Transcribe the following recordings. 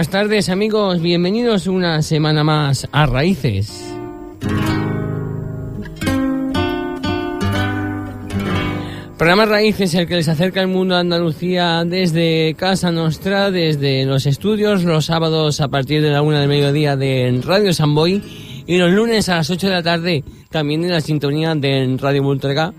Buenas tardes amigos, bienvenidos una semana más a Raíces. Programa Raíces, el que les acerca el mundo a Andalucía desde Casa Nostra, desde los estudios, los sábados a partir de la una del mediodía de Radio San Boy y los lunes a las 8 de la tarde también en la sintonía de Radio Volterga.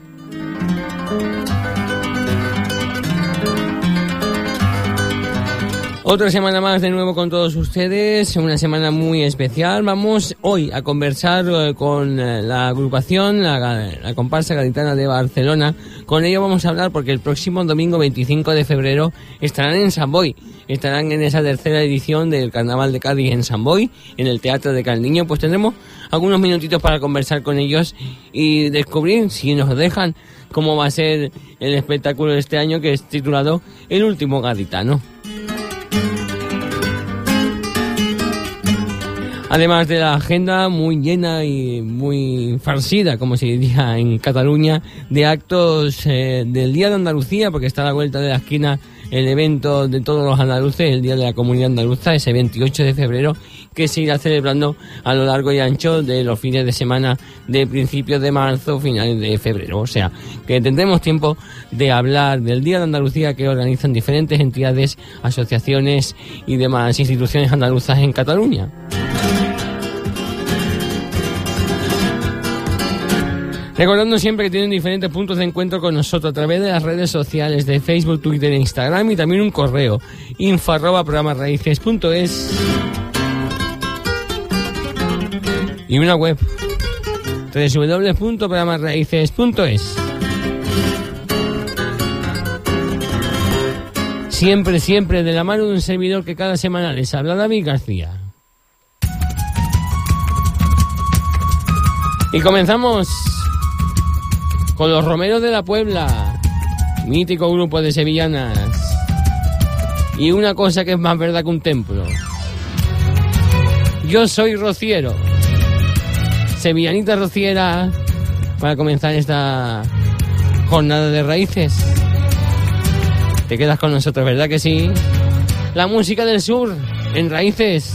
Otra semana más de nuevo con todos ustedes, una semana muy especial. Vamos hoy a conversar eh, con eh, la agrupación, la, comparsa gaditana de Barcelona. Con ello vamos a hablar porque el próximo domingo 25 de febrero estarán en San Boy. Estarán en esa tercera edición del Carnaval de Cádiz en San Boy, en el Teatro de Calniño. Pues tendremos algunos minutitos para conversar con ellos y descubrir, si nos dejan, cómo va a ser el espectáculo de este año que es titulado El último gaditano. Además de la agenda muy llena y muy farcida, como se diría en Cataluña, de actos eh, del Día de Andalucía, porque está a la vuelta de la esquina el evento de todos los andaluces, el Día de la Comunidad Andaluza, ese 28 de febrero, que se irá celebrando a lo largo y ancho de los fines de semana de principios de marzo, finales de febrero. O sea, que tendremos tiempo de hablar del Día de Andalucía que organizan diferentes entidades, asociaciones y demás instituciones andaluzas en Cataluña. Recordando siempre que tienen diferentes puntos de encuentro con nosotros a través de las redes sociales de Facebook, Twitter e Instagram y también un correo info arroba y una web www.programarraíces.es Siempre, siempre de la mano de un servidor que cada semana les habla David García. Y comenzamos con los Romeros de la Puebla, mítico grupo de sevillanas. Y una cosa que es más verdad que un templo. Yo soy rociero, sevillanita rociera, para comenzar esta jornada de raíces. Te quedas con nosotros, ¿verdad que sí? La música del sur, en raíces.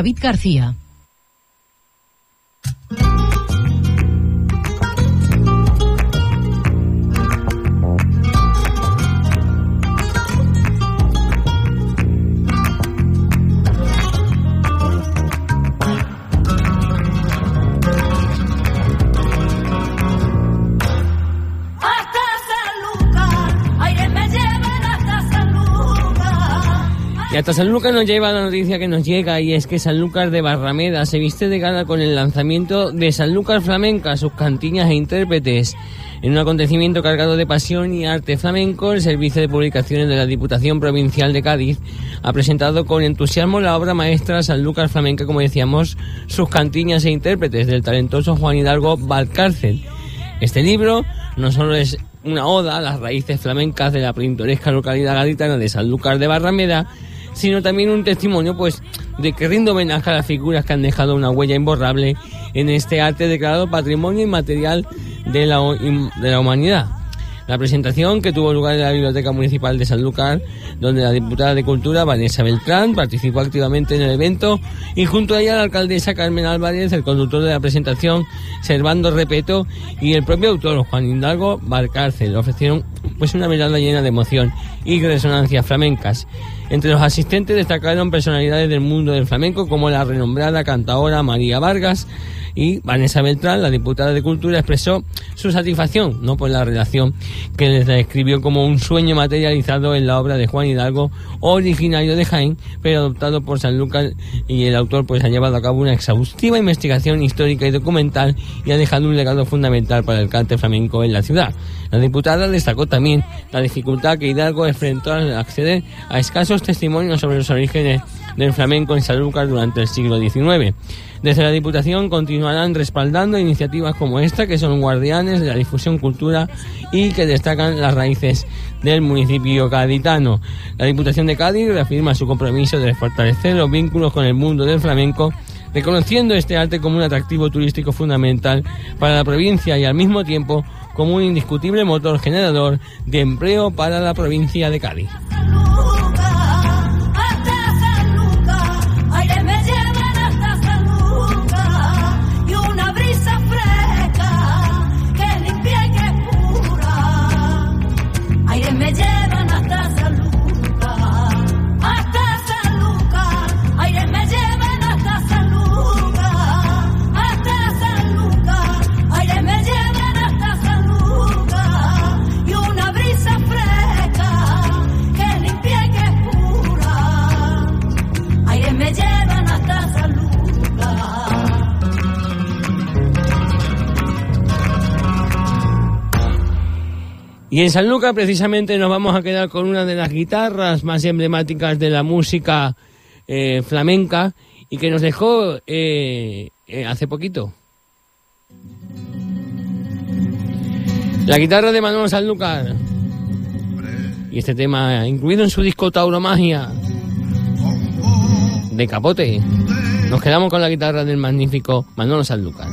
David García. Hasta San Lucas nos lleva la noticia que nos llega y es que San Lucas de Barrameda se viste de gala con el lanzamiento de San Lucas Flamenca, sus cantiñas e intérpretes. En un acontecimiento cargado de pasión y arte flamenco, el Servicio de Publicaciones de la Diputación Provincial de Cádiz ha presentado con entusiasmo la obra maestra San Lucas Flamenca, como decíamos, sus cantiñas e intérpretes del talentoso Juan Hidalgo Valcárcel. Este libro no solo es una oda a las raíces flamencas de la pintoresca localidad gaditana de San Lucas de Barrameda, sino también un testimonio pues de que rinde homenaje a las figuras que han dejado una huella imborrable en este arte declarado patrimonio inmaterial de la, de la humanidad. La presentación que tuvo lugar en la Biblioteca Municipal de Sanlúcar, donde la diputada de Cultura Vanessa Beltrán participó activamente en el evento y junto a ella la alcaldesa Carmen Álvarez, el conductor de la presentación Servando Repeto y el propio autor Juan Hidalgo Valcárcel ofrecieron pues una mirada llena de emoción y resonancias flamencas. Entre los asistentes destacaron personalidades del mundo del flamenco como la renombrada cantadora María Vargas, y Vanessa Beltrán, la diputada de Cultura, expresó su satisfacción no por la relación que les describió como un sueño materializado en la obra de Juan Hidalgo, originario de Jaén, pero adoptado por San Lucas y el autor pues ha llevado a cabo una exhaustiva investigación histórica y documental y ha dejado un legado fundamental para el cante flamenco en la ciudad. La diputada destacó también la dificultad que Hidalgo enfrentó al acceder a escasos testimonios sobre los orígenes del flamenco en Sanlúcar durante el siglo XIX. Desde la Diputación continuarán respaldando iniciativas como esta, que son guardianes de la difusión cultura y que destacan las raíces del municipio gaditano. La Diputación de Cádiz reafirma su compromiso de fortalecer los vínculos con el mundo del flamenco reconociendo este arte como un atractivo turístico fundamental para la provincia y al mismo tiempo como un indiscutible motor generador de empleo para la provincia de Cádiz. Y en San Lucas precisamente nos vamos a quedar con una de las guitarras más emblemáticas de la música eh, flamenca y que nos dejó eh, eh, hace poquito. La guitarra de Manuel Sanlúcar. Y este tema incluido en su disco Tauromagia de Capote. Nos quedamos con la guitarra del magnífico Manolo Sanlúcar.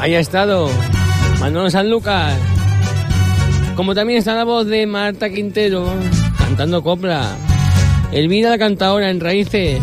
Ahí ha estado Manolo Lucas, Como también está la voz de Marta Quintero cantando copla. Elvira la cantadora en raíces.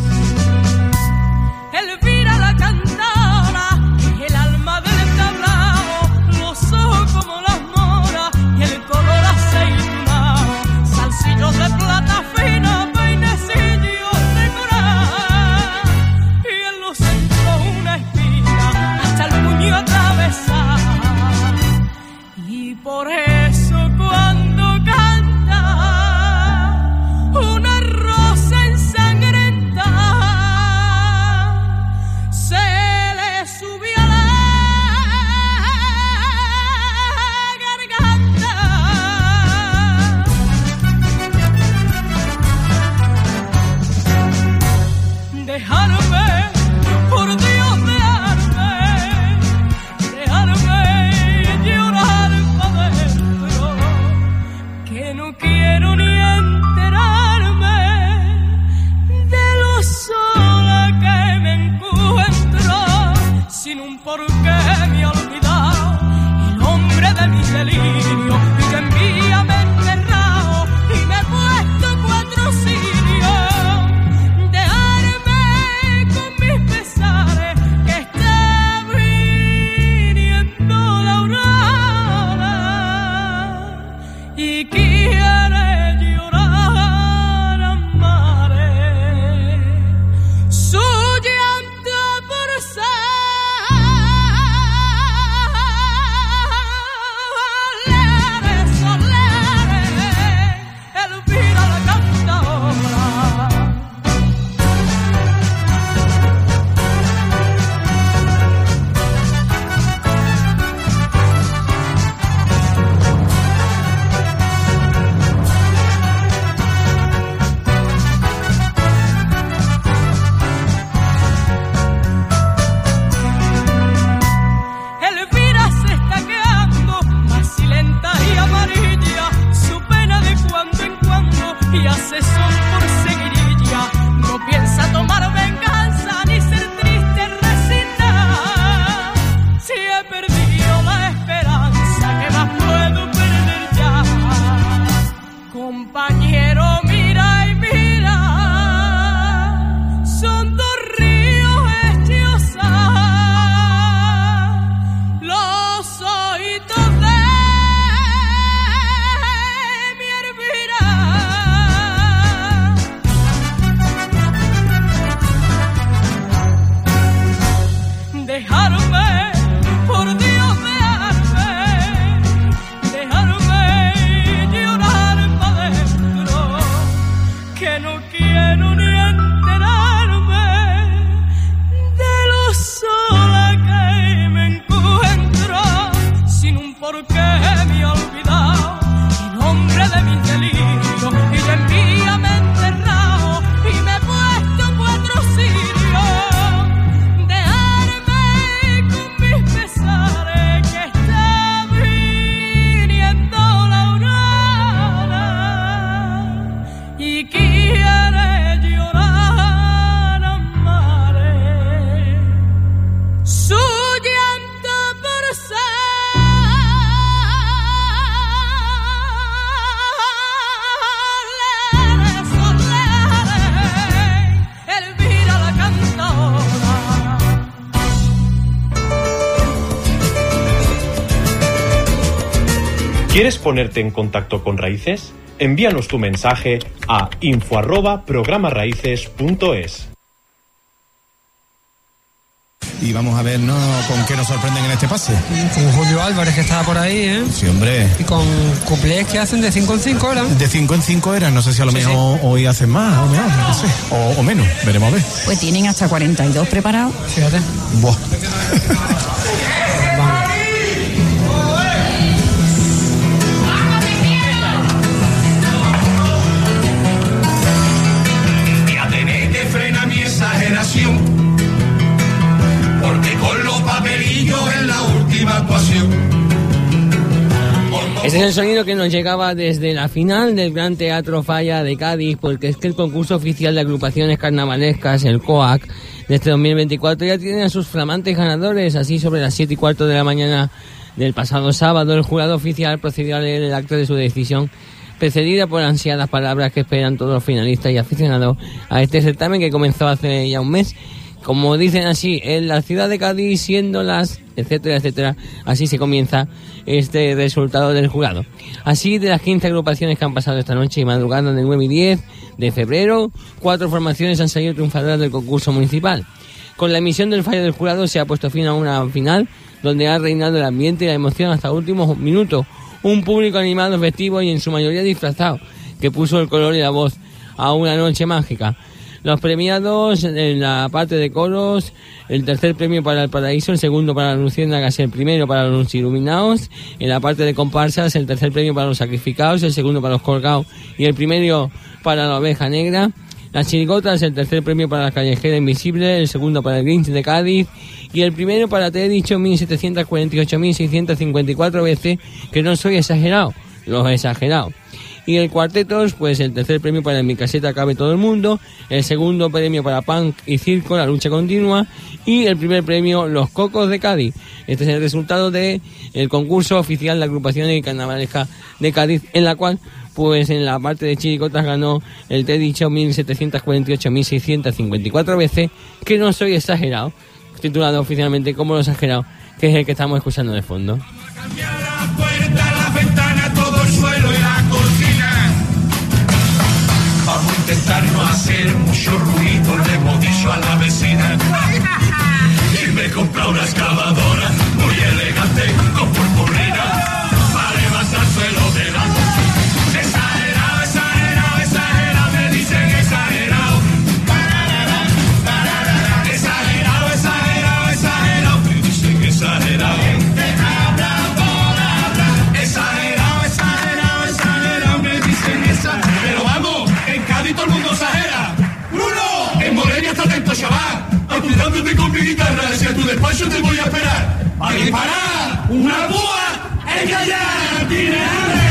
¿Quieres ponerte en contacto con Raíces? Envíanos tu mensaje a info arroba programaraíces.es. Y vamos a ver ¿no? con qué nos sorprenden en este pase. Con Julio Álvarez que estaba por ahí, ¿eh? Sí, hombre. Y con cuplés que hacen de 5 en 5 horas. De 5 en 5 eras, no sé si a lo Sí, mejor hoy hacen más o menos, no sé. O, o menos, veremos a ver. Pues tienen hasta 42 preparados. Fíjate. Buah. Este es el sonido que nos llegaba desde la final del Gran Teatro Falla de Cádiz, porque es que el concurso oficial de agrupaciones carnavalescas, el COAC, de este 2024 ya tiene a sus flamantes ganadores. Así sobre las 7 y cuarto de la mañana del pasado sábado, el jurado oficial procedió a leer el acto de su decisión, precedida por ansiadas palabras que esperan todos los finalistas y aficionados a este certamen que comenzó hace ya un mes. Como dicen así, en la ciudad de Cádiz, siendo las, etcétera, etcétera, así se comienza este resultado del jurado. Así, de las 15 agrupaciones que han pasado esta noche y madrugada del 9 y 10 de febrero, cuatro formaciones han salido triunfadoras del concurso municipal. Con la emisión del fallo del jurado se ha puesto fin a una final donde ha reinado el ambiente y la emoción hasta últimos minutos. Un público animado, festivo y en su mayoría disfrazado, que puso el color y la voz a una noche mágica. Los premiados en la parte de coros, el tercer premio para el paraíso, el segundo para las luciérnagas, el primero para los iluminados. En la parte de comparsas, el tercer premio para los sacrificados, el segundo para los colgados y el primero para la oveja negra. Las chirigotas, el tercer premio para la callejera invisible, el segundo para el Grinch de Cádiz y el primero para te he dicho 1748.654 veces que no soy exagerado, los exagerado. Y el cuartetos, pues el tercer premio para mi caseta cabe todo el mundo, el segundo premio para Punk y Circo, la lucha continua, y el primer premio Los Cocos de Cádiz. Este es el resultado de el concurso oficial de agrupaciones carnavalesca de Cádiz, en la cual, pues en la parte de chiricotas ganó el te he dicho 1748.654 veces, que no soy exagerado, titulado oficialmente como lo exagerado, que es el que estamos escuchando de fondo. La puerta, la ventana, intentar no hacer mucho ruido, le hemos dicho a la vecina. Y me he comprado una excavadora muy elegante con Apuntándote con mi guitarra, hacia tu despacho te voy a esperar. ¡A disparar! ¡Una búa! ¡Ella ya tiene hambre!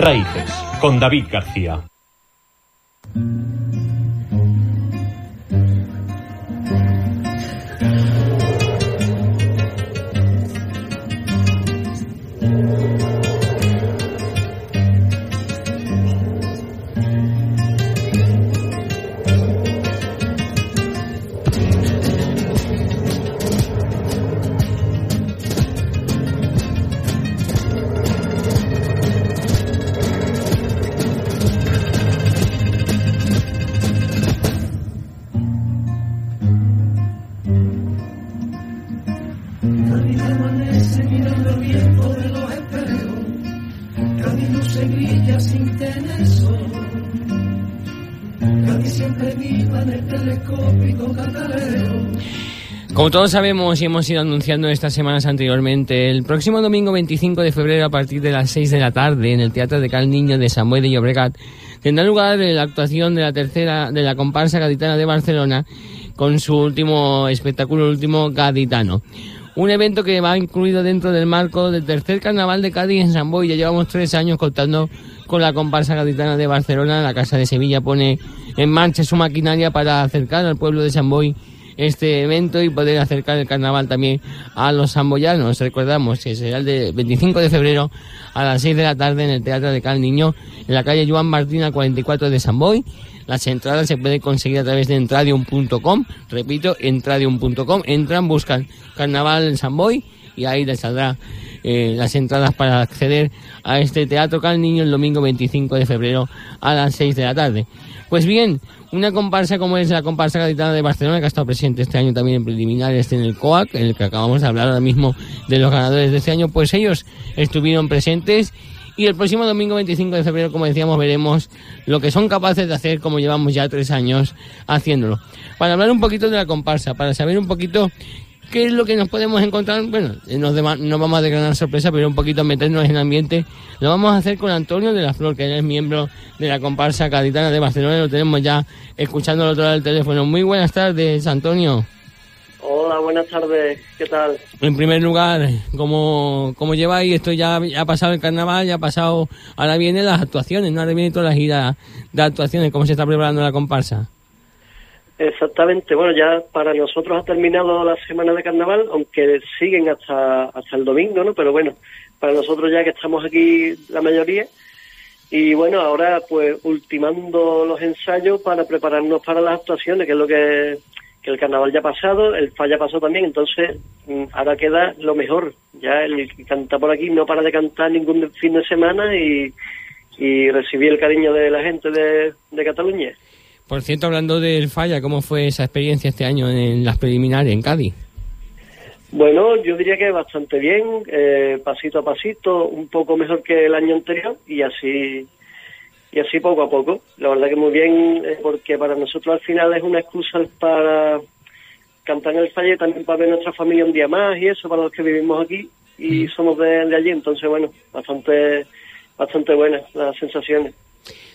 Raíces, con David García. Todos sabemos y hemos ido anunciando estas semanas anteriormente, el próximo domingo 25 de febrero a partir de las 6 de la tarde en el Teatro de Cal Niño de Samuel de Llobregat tendrá lugar la actuación de la tercera de la comparsa gaditana de Barcelona con su último espectáculo, último gaditano. Un evento que va incluido dentro del marco del tercer carnaval de Cádiz en San Boi. Ya llevamos tres años contando con la comparsa gaditana de Barcelona. La Casa de Sevilla pone en marcha su maquinaria para acercar al pueblo de San Boi este evento y poder acercar el carnaval también a los samboyanos. Recordamos que será el de 25 de febrero a las 6 de la tarde en el Teatro de Cal Niño, en la calle Joan Martina 44 de San Boi. Las entradas se pueden conseguir a través de entradium.com. Repito, entradium.com. Entran, buscan Carnaval en San Boi y ahí les saldrá eh, las entradas para acceder a este Teatro Cal Niño el domingo 25 de febrero a las 6 de la tarde. Pues bien, una comparsa como es la comparsa gaditana de Barcelona, que ha estado presente este año también en preliminares en el COAC, en el que acabamos de hablar ahora mismo de los ganadores de este año, pues ellos estuvieron presentes y el próximo domingo 25 de febrero, como decíamos, veremos lo que son capaces de hacer como llevamos ya tres años haciéndolo. Para hablar un poquito de la comparsa, para saber un poquito qué es lo que nos podemos encontrar, bueno, nos dema- no vamos a declarar sorpresa, pero un poquito meternos en el ambiente, lo vamos a hacer con Antonio de la Flor, que él es miembro de la comparsa gaditana de Barcelona, lo tenemos ya escuchando al otro lado del teléfono. Muy buenas tardes, Antonio. Hola, buenas tardes. ¿Qué tal? En primer lugar, ¿cómo, cómo lleváis? Esto ya, ya ha pasado el carnaval, ya ha pasado, ahora vienen las actuaciones, ¿no? Ahora viene toda la gira de actuaciones, ¿cómo se está preparando la comparsa? Exactamente. Bueno, ya para nosotros ha terminado la semana de carnaval, aunque siguen hasta hasta el domingo, ¿no? Pero bueno, para nosotros ya que estamos aquí la mayoría y bueno, ahora pues ultimando los ensayos para prepararnos para las actuaciones, que es lo que el carnaval ya ha pasado, el falla pasó también, entonces mm, ahora queda lo mejor. Ya el que canta por aquí no para de cantar ningún fin de semana y, y recibir el cariño de la gente de Cataluña. Por cierto, hablando del falla, ¿cómo fue esa experiencia este año en las preliminares en Cádiz? Bueno, yo diría que bastante bien, eh, pasito a pasito, un poco mejor que el año anterior y así y así poco a poco. La verdad que muy bien, eh, porque para nosotros al final es una excusa para cantar en el falle, también para ver nuestra familia un día más y eso, para los que vivimos aquí y somos de, de allí, entonces bueno, bastante bastante buenas las sensaciones.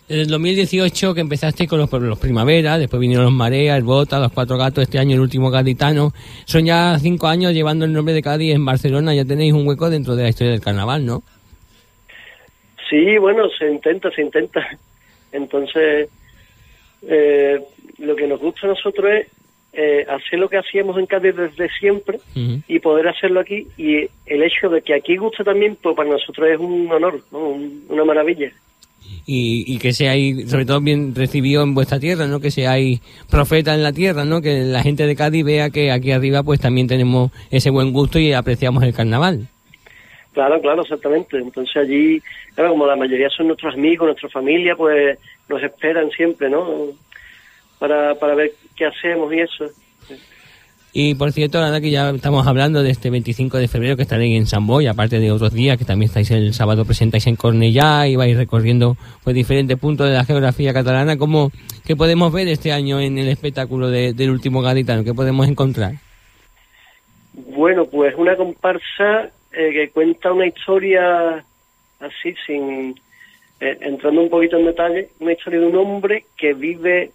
Desde el 2018 que empezaste con los, los Primavera, después vinieron los Marea, el Bota, los Cuatro Gatos, este año el último gaditano. Son ya cinco años llevando el nombre de Cádiz en Barcelona, ya tenéis un hueco dentro de la historia del carnaval, ¿no? Sí, bueno, se intenta, se intenta. Entonces, eh, lo que nos gusta a nosotros es eh, hacer lo que hacíamos en Cádiz desde siempre y poder hacerlo aquí. Y el hecho de que aquí guste también, pues para nosotros es un honor, ¿no? Un- una maravilla. Y, y que seáis, sobre todo, bien recibido en vuestra tierra, ¿no? Que seáis profetas en la tierra, ¿no? Que la gente de Cádiz vea que aquí arriba, pues también tenemos ese buen gusto y apreciamos el carnaval. Claro, claro, exactamente. Entonces allí, como la mayoría son nuestros amigos, nuestra familia, pues nos esperan siempre, ¿no? Para, para ver qué hacemos y eso. Y por cierto, ahora que ya estamos hablando de este 25 de febrero que estaréis en San Boy, aparte de otros días que también estáis el sábado presentáis en Cornellá y vais recorriendo pues diferentes puntos de la geografía catalana, ¿cómo qué podemos ver este año en el espectáculo de- del último gaditano? ¿Qué podemos encontrar? Bueno, pues una comparsa eh, que cuenta una historia así, sin eh, entrando un poquito en detalle, una historia de un hombre que vive,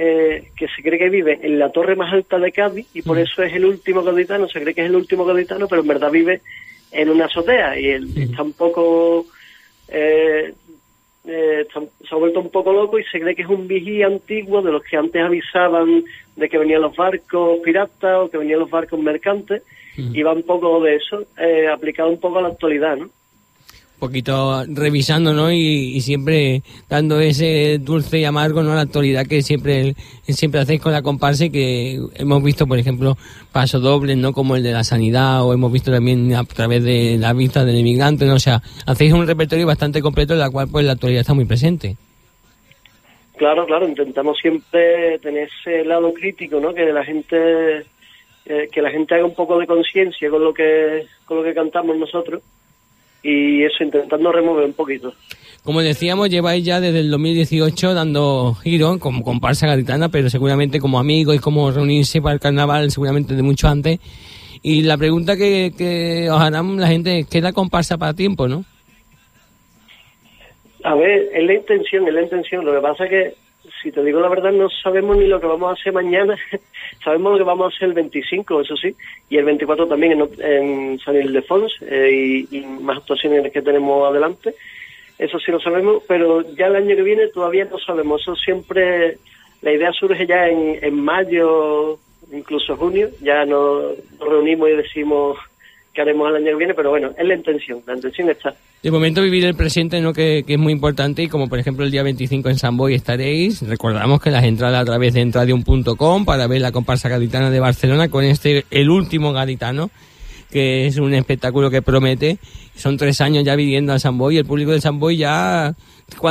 eh, que se cree que vive en la torre más alta de Cádiz y por eso es el último gaditano, se cree que es el último gaditano, pero en verdad vive en una azotea y él está un poco eh, eh, se ha vuelto un poco loco y se cree que es un vigía antiguo de los que antes avisaban de que venían los barcos piratas o que venían los barcos mercantes y va un poco de eso, eh, aplicado un poco a la actualidad, ¿no? Poquito revisando, ¿no? Y, siempre dando ese dulce y amargo, ¿no? La actualidad que siempre siempre hacéis con la comparsa y que hemos visto, por ejemplo, pasos dobles, ¿no? Como el de la sanidad o hemos visto también a través de la vista del inmigrante, ¿no? O sea, hacéis un repertorio bastante completo en la cual, pues, la actualidad está muy presente. Claro, claro, intentamos siempre tener ese lado crítico, ¿no? Que la gente eh, que la gente haga un poco de conciencia con lo que con lo que cantamos nosotros y eso intentando remover un poquito. Como decíamos, lleváis ya desde el 2018 dando giro como comparsa gaditana, pero seguramente como amigos y como reunirse para el carnaval, seguramente de mucho antes. Y la pregunta que, que os harán la gente es, ¿qué es la comparsa para tiempo, no? A ver, es la intención, es la intención. Lo que pasa es que, si te digo la verdad, no sabemos ni lo que vamos a hacer mañana. sabemos lo que vamos a hacer el 25, eso sí, y el 24 también en, en San Ildefonso eh, y, más actuaciones que tenemos adelante. Eso sí lo sabemos, pero ya el año que viene todavía no sabemos. Eso siempre, la idea surge ya en, en mayo, incluso junio. Ya nos reunimos y decimos qué haremos el año que viene, pero bueno, es la intención, la intención está. De momento vivir el presente, ¿no? Que, que es muy importante y como por ejemplo el día 25 en San Boy estaréis, recordamos que las entradas a través de entradium.com para ver la comparsa gaditana de Barcelona con este, el último gaditano, que es un espectáculo que promete. Son tres años ya viviendo a San Boy el público de San Boy ya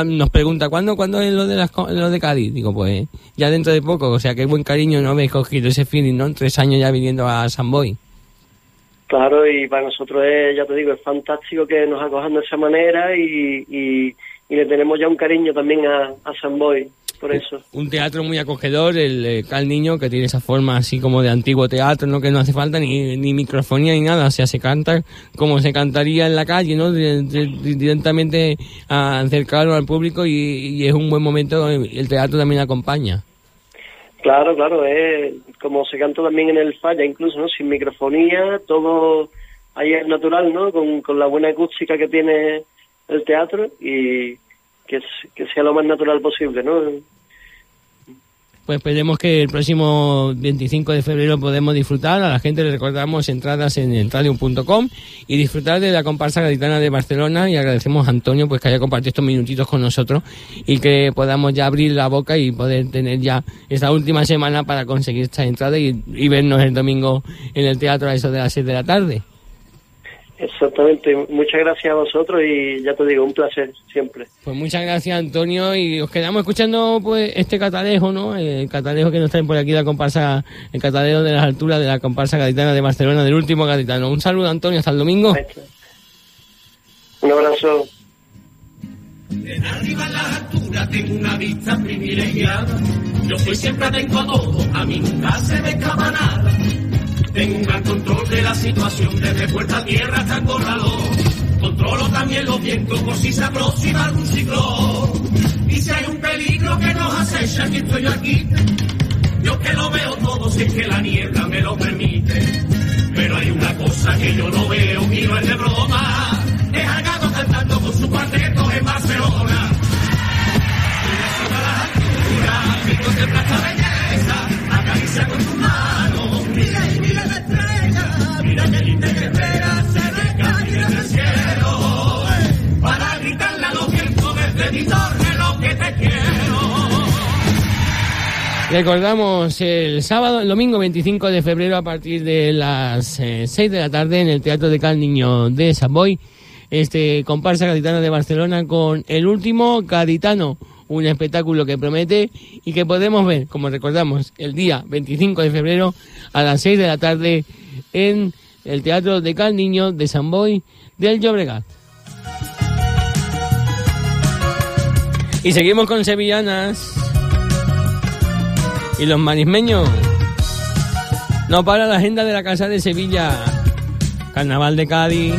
nos pregunta ¿cuándo, ¿cuándo es lo de, las, lo de Cádiz? Digo, pues ya dentro de poco, o sea que buen cariño no habéis cogido ese feeling, ¿no? Tres años ya viviendo a San Boy. Claro, y para nosotros es, ya te digo, es fantástico que nos acojan de esa manera y, y, y le tenemos ya un cariño también a, a San Boy, por eso. un teatro muy acogedor, el eh, Cal Niño, que tiene esa forma así como de antiguo teatro, ¿no? Que no hace falta ni, ni microfonía ni nada, o sea, se canta como se cantaría en la calle, ¿no? Di- di- directamente a acercarlo al público y, y es un buen momento, el teatro también acompaña. Claro, claro, es como se canta también en el falla, incluso, ¿no? Sin microfonía, todo ahí es natural, ¿no? Con, con la buena acústica que tiene el teatro y que, que sea lo más natural posible, ¿no? Pues esperemos que el próximo 25 de febrero podemos disfrutar. A la gente le recordamos entradas en entradium.com y disfrutar de la comparsa gaditana de Barcelona. Y agradecemos a Antonio pues que haya compartido estos minutitos con nosotros y que podamos ya abrir la boca y poder tener ya esta última semana para conseguir esta entrada y, y vernos el domingo en el teatro a eso de las 6 de la tarde. Exactamente, muchas gracias a vosotros y ya te digo, un placer siempre. Pues muchas gracias Antonio y os quedamos escuchando pues este catalejo, ¿no? El catalejo que nos traen por aquí la comparsa, el catalejo de las alturas de la comparsa gaditana de Barcelona, del último gaditano. Un saludo Antonio, hasta el domingo. Un abrazo. En arriba en las alturas tengo una vista privilegiada. Yo soy siempre atento a todo, a mí nunca se me escapa nada. Gran control de la situación, desde puerta a tierra hasta corralón. Controlo también los vientos por si se aproxima algún ciclón. Y si hay un peligro que nos acecha, aquí estoy yo aquí. Yo que lo veo todo, si es que la niebla me lo permite. Pero hay una cosa que yo no veo, y no es de broma. Es al gato cantando con su cuarteto en Barcelona. Y a las plaza belleza, acaricia con su mano. Mira Recordamos el sábado, el domingo 25 de febrero a partir de las eh, 6 de la tarde en el Teatro de Cal Niño de Samboy, este comparsa gaditana de Barcelona con el último gaditano, un espectáculo que promete y que podemos ver, como recordamos, el día 25 de febrero a las 6 de la tarde en el Teatro de Cal Niño de Samboy del Llobregat. Y seguimos con sevillanas. Y los marismeños. No para la agenda de la Casa de Sevilla. Carnaval de Cádiz.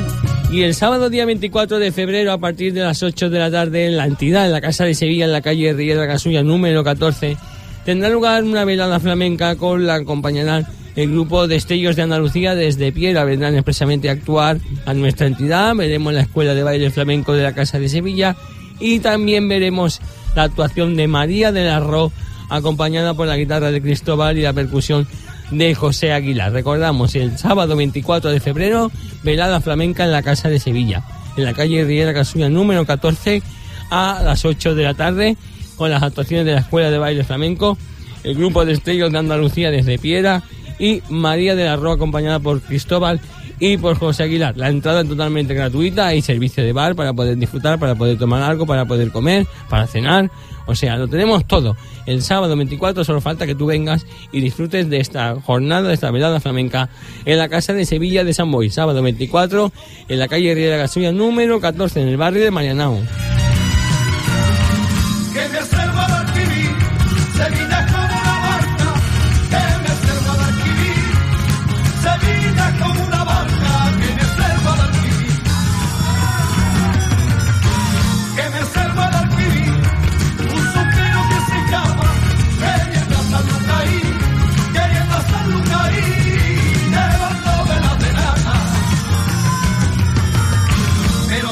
Y el sábado día 24 de febrero a partir de las 8 de la tarde en la entidad, en la Casa de Sevilla, en la calle Riera Casulla número 14, tendrá lugar una velada flamenca con la acompañarán el grupo Destellos de Andalucía desde Piedra. Vendrán expresamente a actuar a nuestra entidad. Veremos la Escuela de Baile Flamenco de la Casa de Sevilla Y también veremos la actuación de María del Arroz, acompañada por la guitarra de Cristóbal y la percusión de José Aguilar. Recordamos, el sábado 24 de febrero, velada flamenca en la Casa de Sevilla, en la calle Riera Casulla número 14 a las 8 de la tarde, con las actuaciones de la Escuela de Baile Flamenco, el grupo de estrellas de Andalucía desde Piera y María del Arroz acompañada por Cristóbal y por José Aguilar. La entrada es totalmente gratuita, hay servicio de bar para poder disfrutar, para poder tomar algo, para poder comer, para cenar. O sea, lo tenemos todo. El sábado 24 solo falta que tú vengas y disfrutes de esta jornada, de esta velada flamenca en la Casa de Sevilla de San Boy. Sábado 24 en la calle Riera Gasulla número 14 en el barrio de Marianao.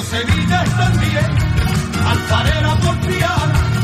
Sevilla es también alfarera por Triana,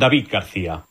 David García.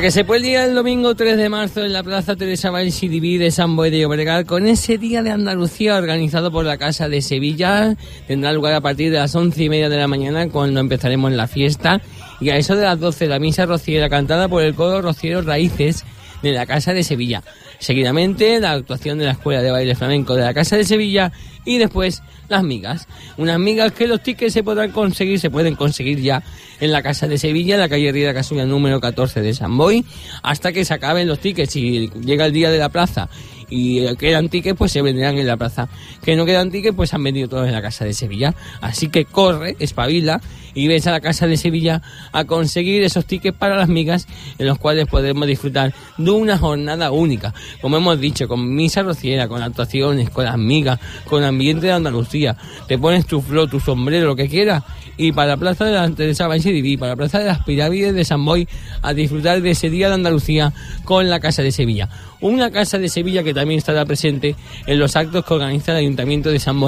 Que se fue el día del domingo 3 de marzo en la Plaza Teresa Valls de San Boy de Llobregat con ese Día de Andalucía organizado por la Casa de Sevilla. Tendrá lugar a partir de las once y media de la mañana cuando empezaremos la fiesta y a eso de las 12 la misa rociera cantada por el coro Rociero Raíces de la Casa de Sevilla. Seguidamente la actuación de la Escuela de Baile Flamenco de la Casa de Sevilla y después las migas. Unas migas que los tickets se podrán conseguir, se pueden conseguir ya en la Casa de Sevilla, en la calle Ría Casulla número 14 de San Boy, hasta que se acaben los tickets y llega el día de la plaza y quedan tickets, pues se venderán en la plaza. Que no quedan tickets, pues han vendido todos en la Casa de Sevilla. Así que corre, espabila y ves a la Casa de Sevilla a conseguir esos tickets para las migas en los cuales podremos disfrutar de una jornada única. Como hemos dicho, con misa rociera, con actuaciones, con las migas, con ambiente de Andalucía. Te pones tu flor, tu sombrero, lo que quieras y para la plaza de la Teresa Banchiriví, para la plaza de las pirámides de San Boy, a disfrutar de ese día de Andalucía con la Casa de Sevilla. Una Casa de Sevilla que también estará presente en los actos que organiza el Ayuntamiento de San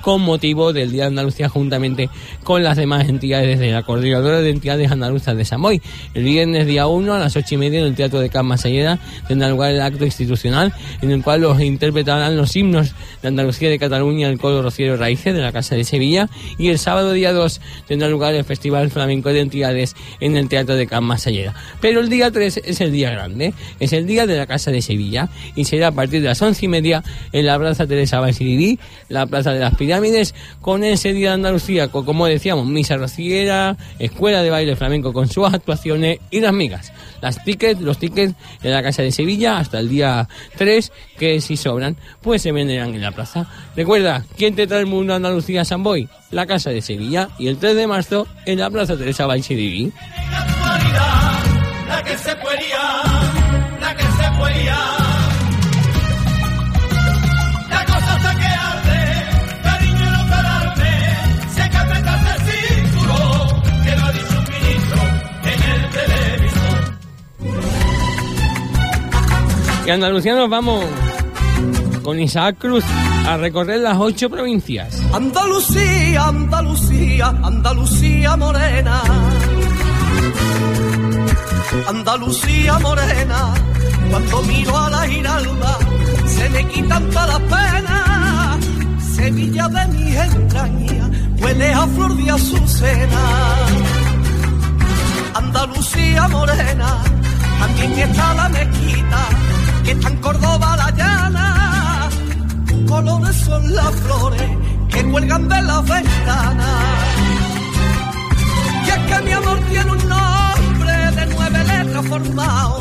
con motivo del Día de Andalucía juntamente con las demás entidades de la Coordinadora de Entidades Andaluzas de San. El viernes día 1 a las ocho y media en el Teatro de Can Masalleda tendrá lugar el acto institucional en el cual los interpretarán los himnos de Andalucía de Cataluña el coro Rociero Raíces de la Casa de Sevilla y el sábado día 2 tendrá lugar el Festival Flamenco de Entidades en el Teatro de Can Masalleda. Pero el día 3 es el día grande, es el día de la Casa de Sevilla y será a partir de las once y media en la Plaza Teresa Basiliví, la Plaza de las Pirámides, con ese día de Andalucía, con, como decíamos, misa rociera, escuela de baile flamenco con sus actuaciones y las migas. Las tickets, los tickets en la Casa de Sevilla hasta el día 3, que si sobran, pues se venderán en la plaza. Recuerda, ¿quién te trae el mundo a Andalucía a San Boy? La Casa de Sevilla y el 3 de marzo en la Plaza Teresa Balsiriví. La que se Y Andalucía nos vamos con Isaac Cruz a recorrer las ocho provincias. Andalucía, Andalucía, Andalucía morena. Andalucía morena, cuando miro a la giralda, se me quitan todas las penas. Sevilla de mi entraña, huele a flor de azucena. Andalucía morena, también está la mezquita, que está en Córdoba la llana. Colores son las flores que cuelgan de las ventanas. Y es que mi amor tiene un nombre de nueve letras formado,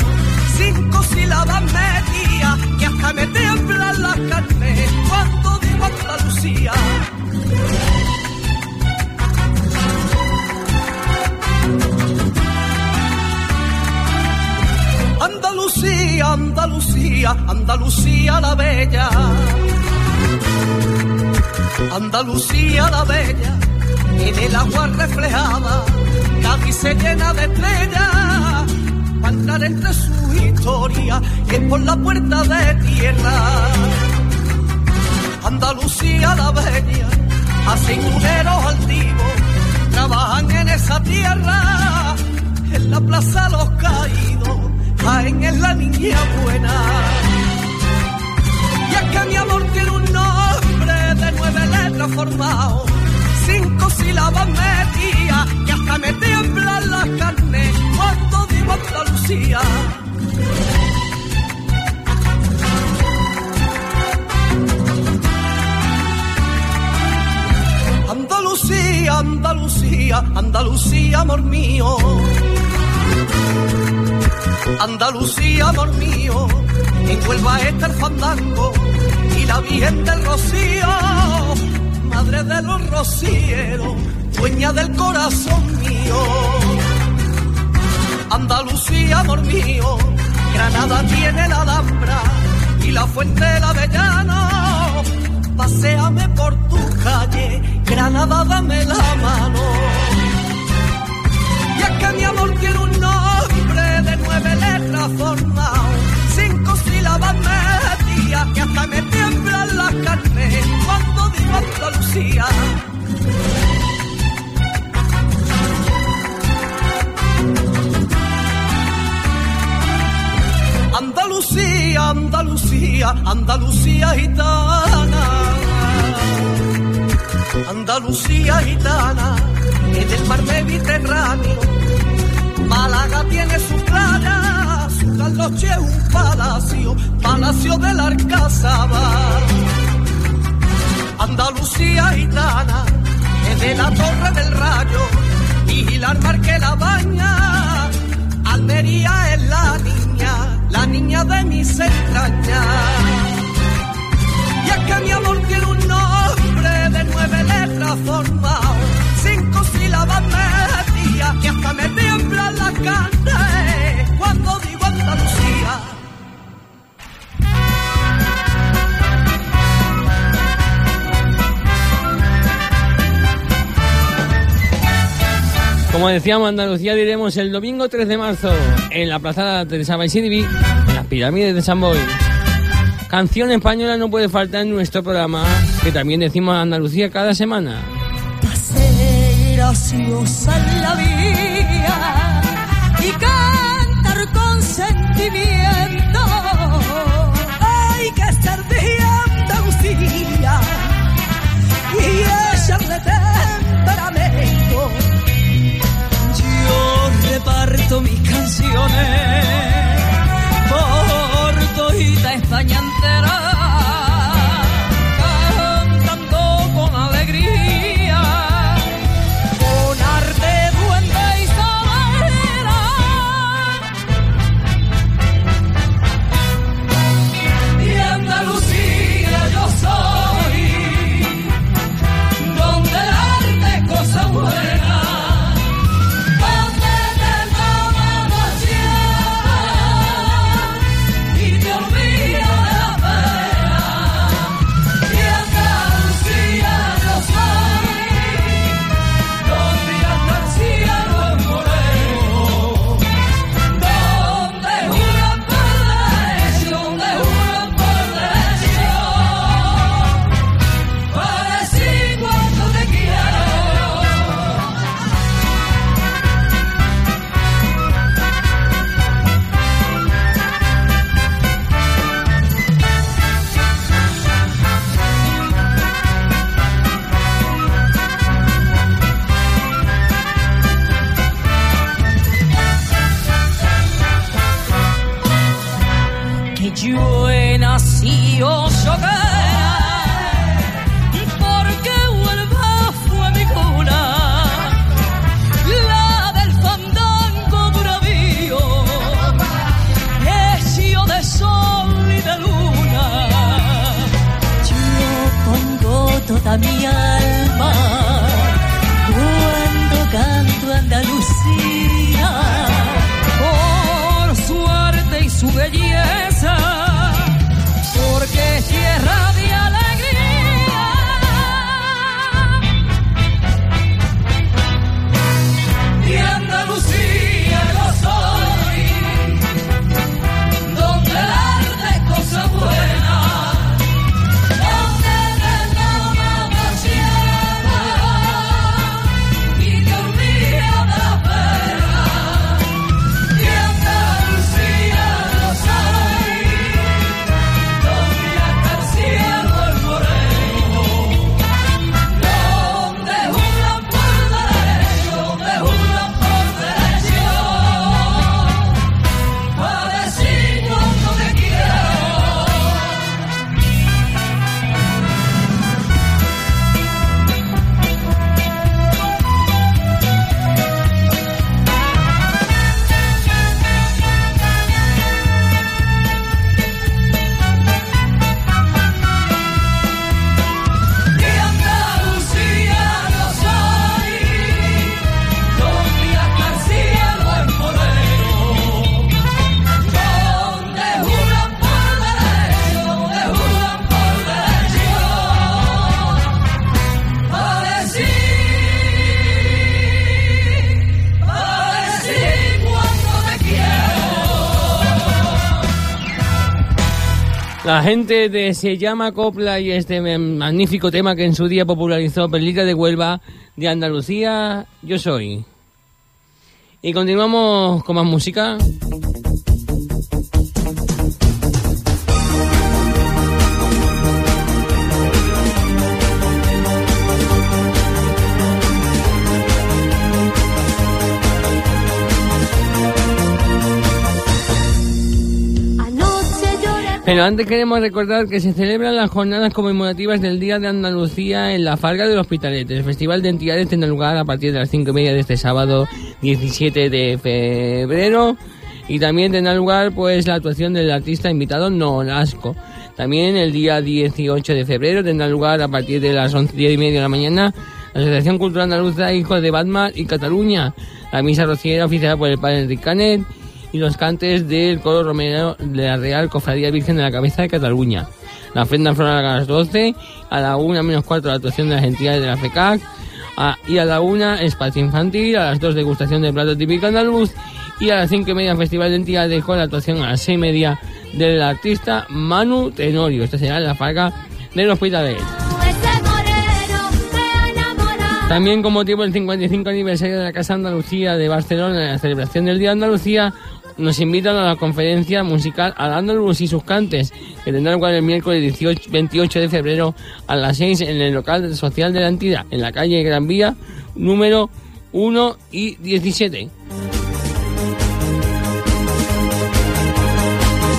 cinco sílabas metidas, que hasta me tiemblan las carnes cuando digo Andalucía. Andalucía, Andalucía, Andalucía la bella. Andalucía la bella, en el agua reflejada, Cádiz se llena de estrellas, para entrar entre historia, que es por la puerta de tierra. Andalucía la bella, aceituneros altivos, trabajan en esa tierra, en la plaza los caídos, Jaén es la niña buena. Y es que mi amor tiene un nombre de nueve letras formado, cinco sílabas metidas, que hasta me tiemblan las carnes cuando digo Andalucía. Andalucía, Andalucía, Andalucía, amor mío. Andalucía, amor mío, en Huelva está el fandango y la Virgen del Rocío, madre de los rocieros, dueña del corazón mío. Andalucía, amor mío, Granada tiene la Alhambra y la fuente del Avellano. Paseame por tu calle, Granada, dame la mano. Y es mi amor tiene un nombre de nueve letras formado, cinco sílabas metidas que hasta me tiemblan las carnes cuando digo Andalucía. Andalucía gitana. Andalucía gitana, es del mar Mediterráneo. Málaga tiene su playa, su Carloche es un palacio, palacio del Alcázaba. Andalucía gitana, es de la Torre del Rayo, la mar que la baña. Almería es la niña, la niña de mis entrañas. Y es que mi amor tiene un nombre de nueve letras formado, cinco sílabas metidas, que hasta me tiembla la carne Como decíamos, Andalucía diremos el domingo 3 de marzo en la plaza de Sabaisidibi, en las pirámides de San Boy. Canción española no puede faltar en nuestro programa, que también decimos Andalucía cada semana. la vía y cantar con sentimiento. Reparto mis canciones. Por todita España entera La gente de Se llama Copla y este magnífico tema que en su día popularizó Perlita de Huelva de Andalucía, yo soy. Y continuamos con más música. Pero antes queremos recordar que se celebran las jornadas conmemorativas del Día de Andalucía en la Farga del Hospitalet. El Festival de Entidades tendrá lugar a partir de las cinco y media de este sábado 17 de febrero. Y también tendrá lugar pues la actuación del artista invitado Nolasco. También el día 18 de febrero tendrá lugar a partir de las 11 10 y media de la mañana la Asociación Cultural Andaluza Hijos de Batman y Cataluña. La misa rociera oficiada por el padre Enrique Canet y los cantes del coro romero de la Real Cofradía Virgen de la Cabeza de Cataluña. La ofrenda floral a las 12, a la 1 menos 4 la actuación de las entidades de la FECAC, a- y a la 1 espacio infantil, a las 2 degustación de plato típico andaluz y a las 5 y media festival de entidades con la actuación a las 6 y media del artista Manu Tenorio. Esta será la farga del Hospitalet. También con motivo del 55 aniversario de la Casa Andalucía de Barcelona en la celebración del Día de Andalucía, nos invitan a la conferencia musical Al Andaluz y sus cantes, que tendrá lugar el miércoles 18 28 de febrero a las 6 en el local social de la entidad, en la calle Gran Vía, número 1 y 17.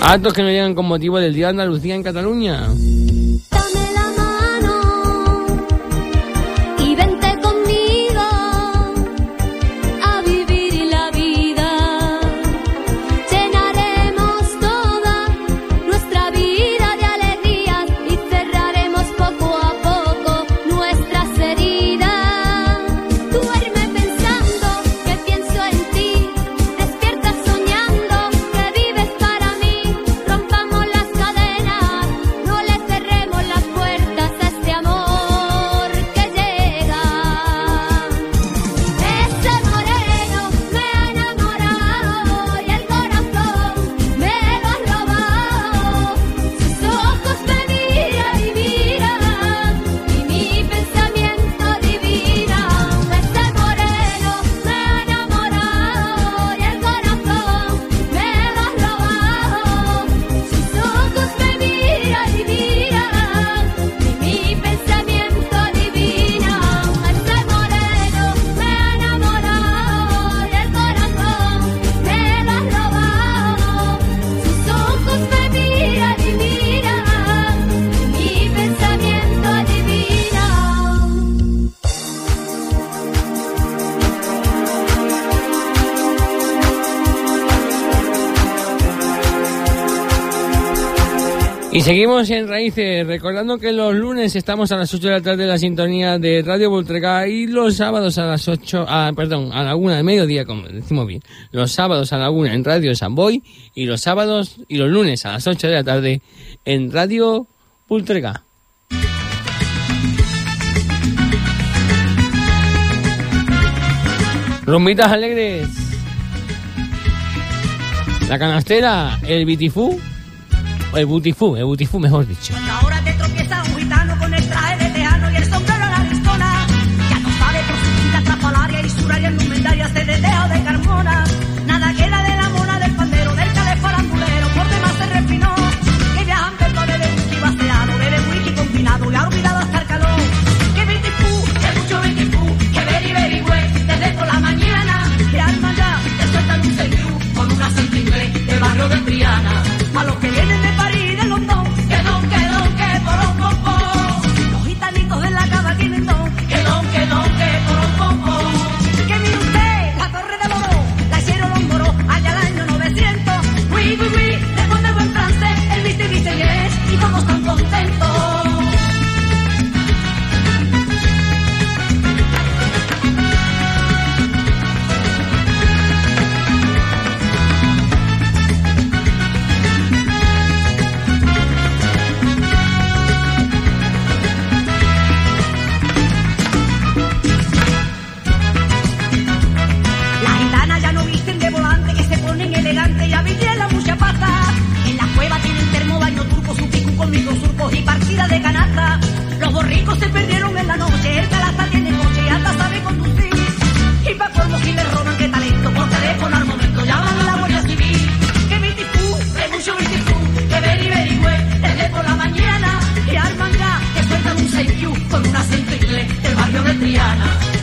Actos que nos llegan con motivo del Día de Andalucía en Cataluña. Y seguimos en Raíces, recordando que los lunes estamos a las 8 de la tarde en la sintonía de Radio Voltrega y los sábados a las 8, ah, perdón, a la 1 de mediodía, como decimos bien, los sábados a la 1 en Radio Samboy y los sábados y los lunes a las 8 de la tarde en Radio Voltrega. Rumbitas alegres. La canastera, el bitifú, el butifú, el butifú mejor dicho. Ahora te tropieza un gitano con el traje de tejano y el sombrero a la listona. Ya no sabe por su pinta trapalaria y su área indumentaria de dedeo de Carmona. Nada queda de la mona del pandero, del chale farandulero, por demás se refinó. Que viajante no bebe whisky vaciado, bebe whisky combinado y ha olvidado hasta el calor. Que bitifú, que mucho bitifú, que very very güey, desde por la mañana. Que alma ya, te sueltan un señú con un acento inglés de barrio de Triana. conmigo surcos y partida de canasta. Los borricos se perdieron en la noche, el calaza tiene coche, y hasta sabe conducir. Y pa' colmo si le roban, qué talento, por teléfono al momento llaman a la Guardia Civil. Que mi tifú, es mucho mi tifú, que ver y ver desde por la mañana. Y al manga, que sueltan un 6 con un acento inglés del barrio de Triana.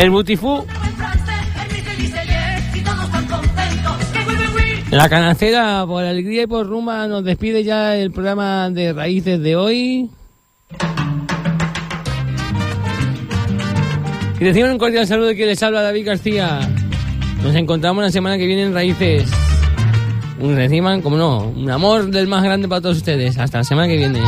el butifú, la canacera por alegría y por rumba nos despide ya el programa de raíces de hoy. Y decimos un cordial saludo que les habla David García. Nos encontramos la semana que viene en Raíces. Un Reciban, como no, un amor del más grande para todos ustedes. Hasta la semana que viene.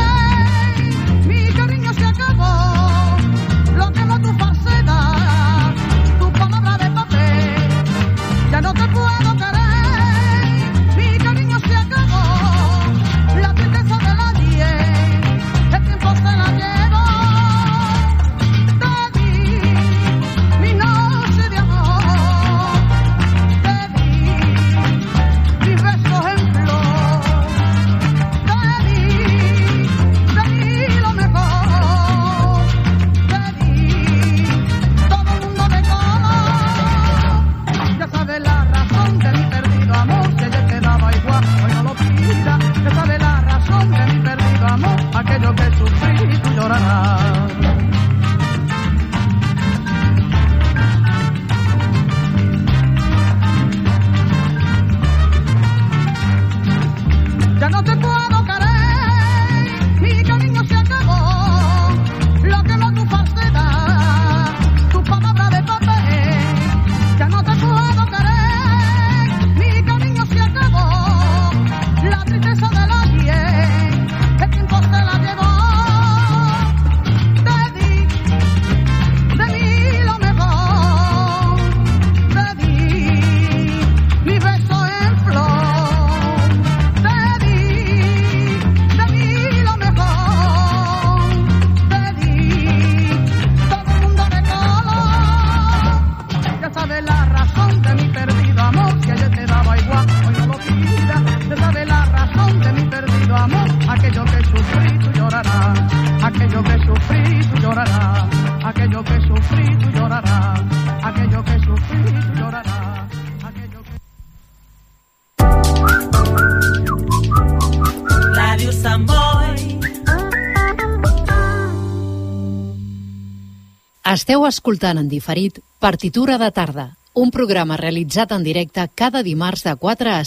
Esteu escoltant en diferit Partitura de tarda, un programa realitzat en directe cada dimarts de 4 a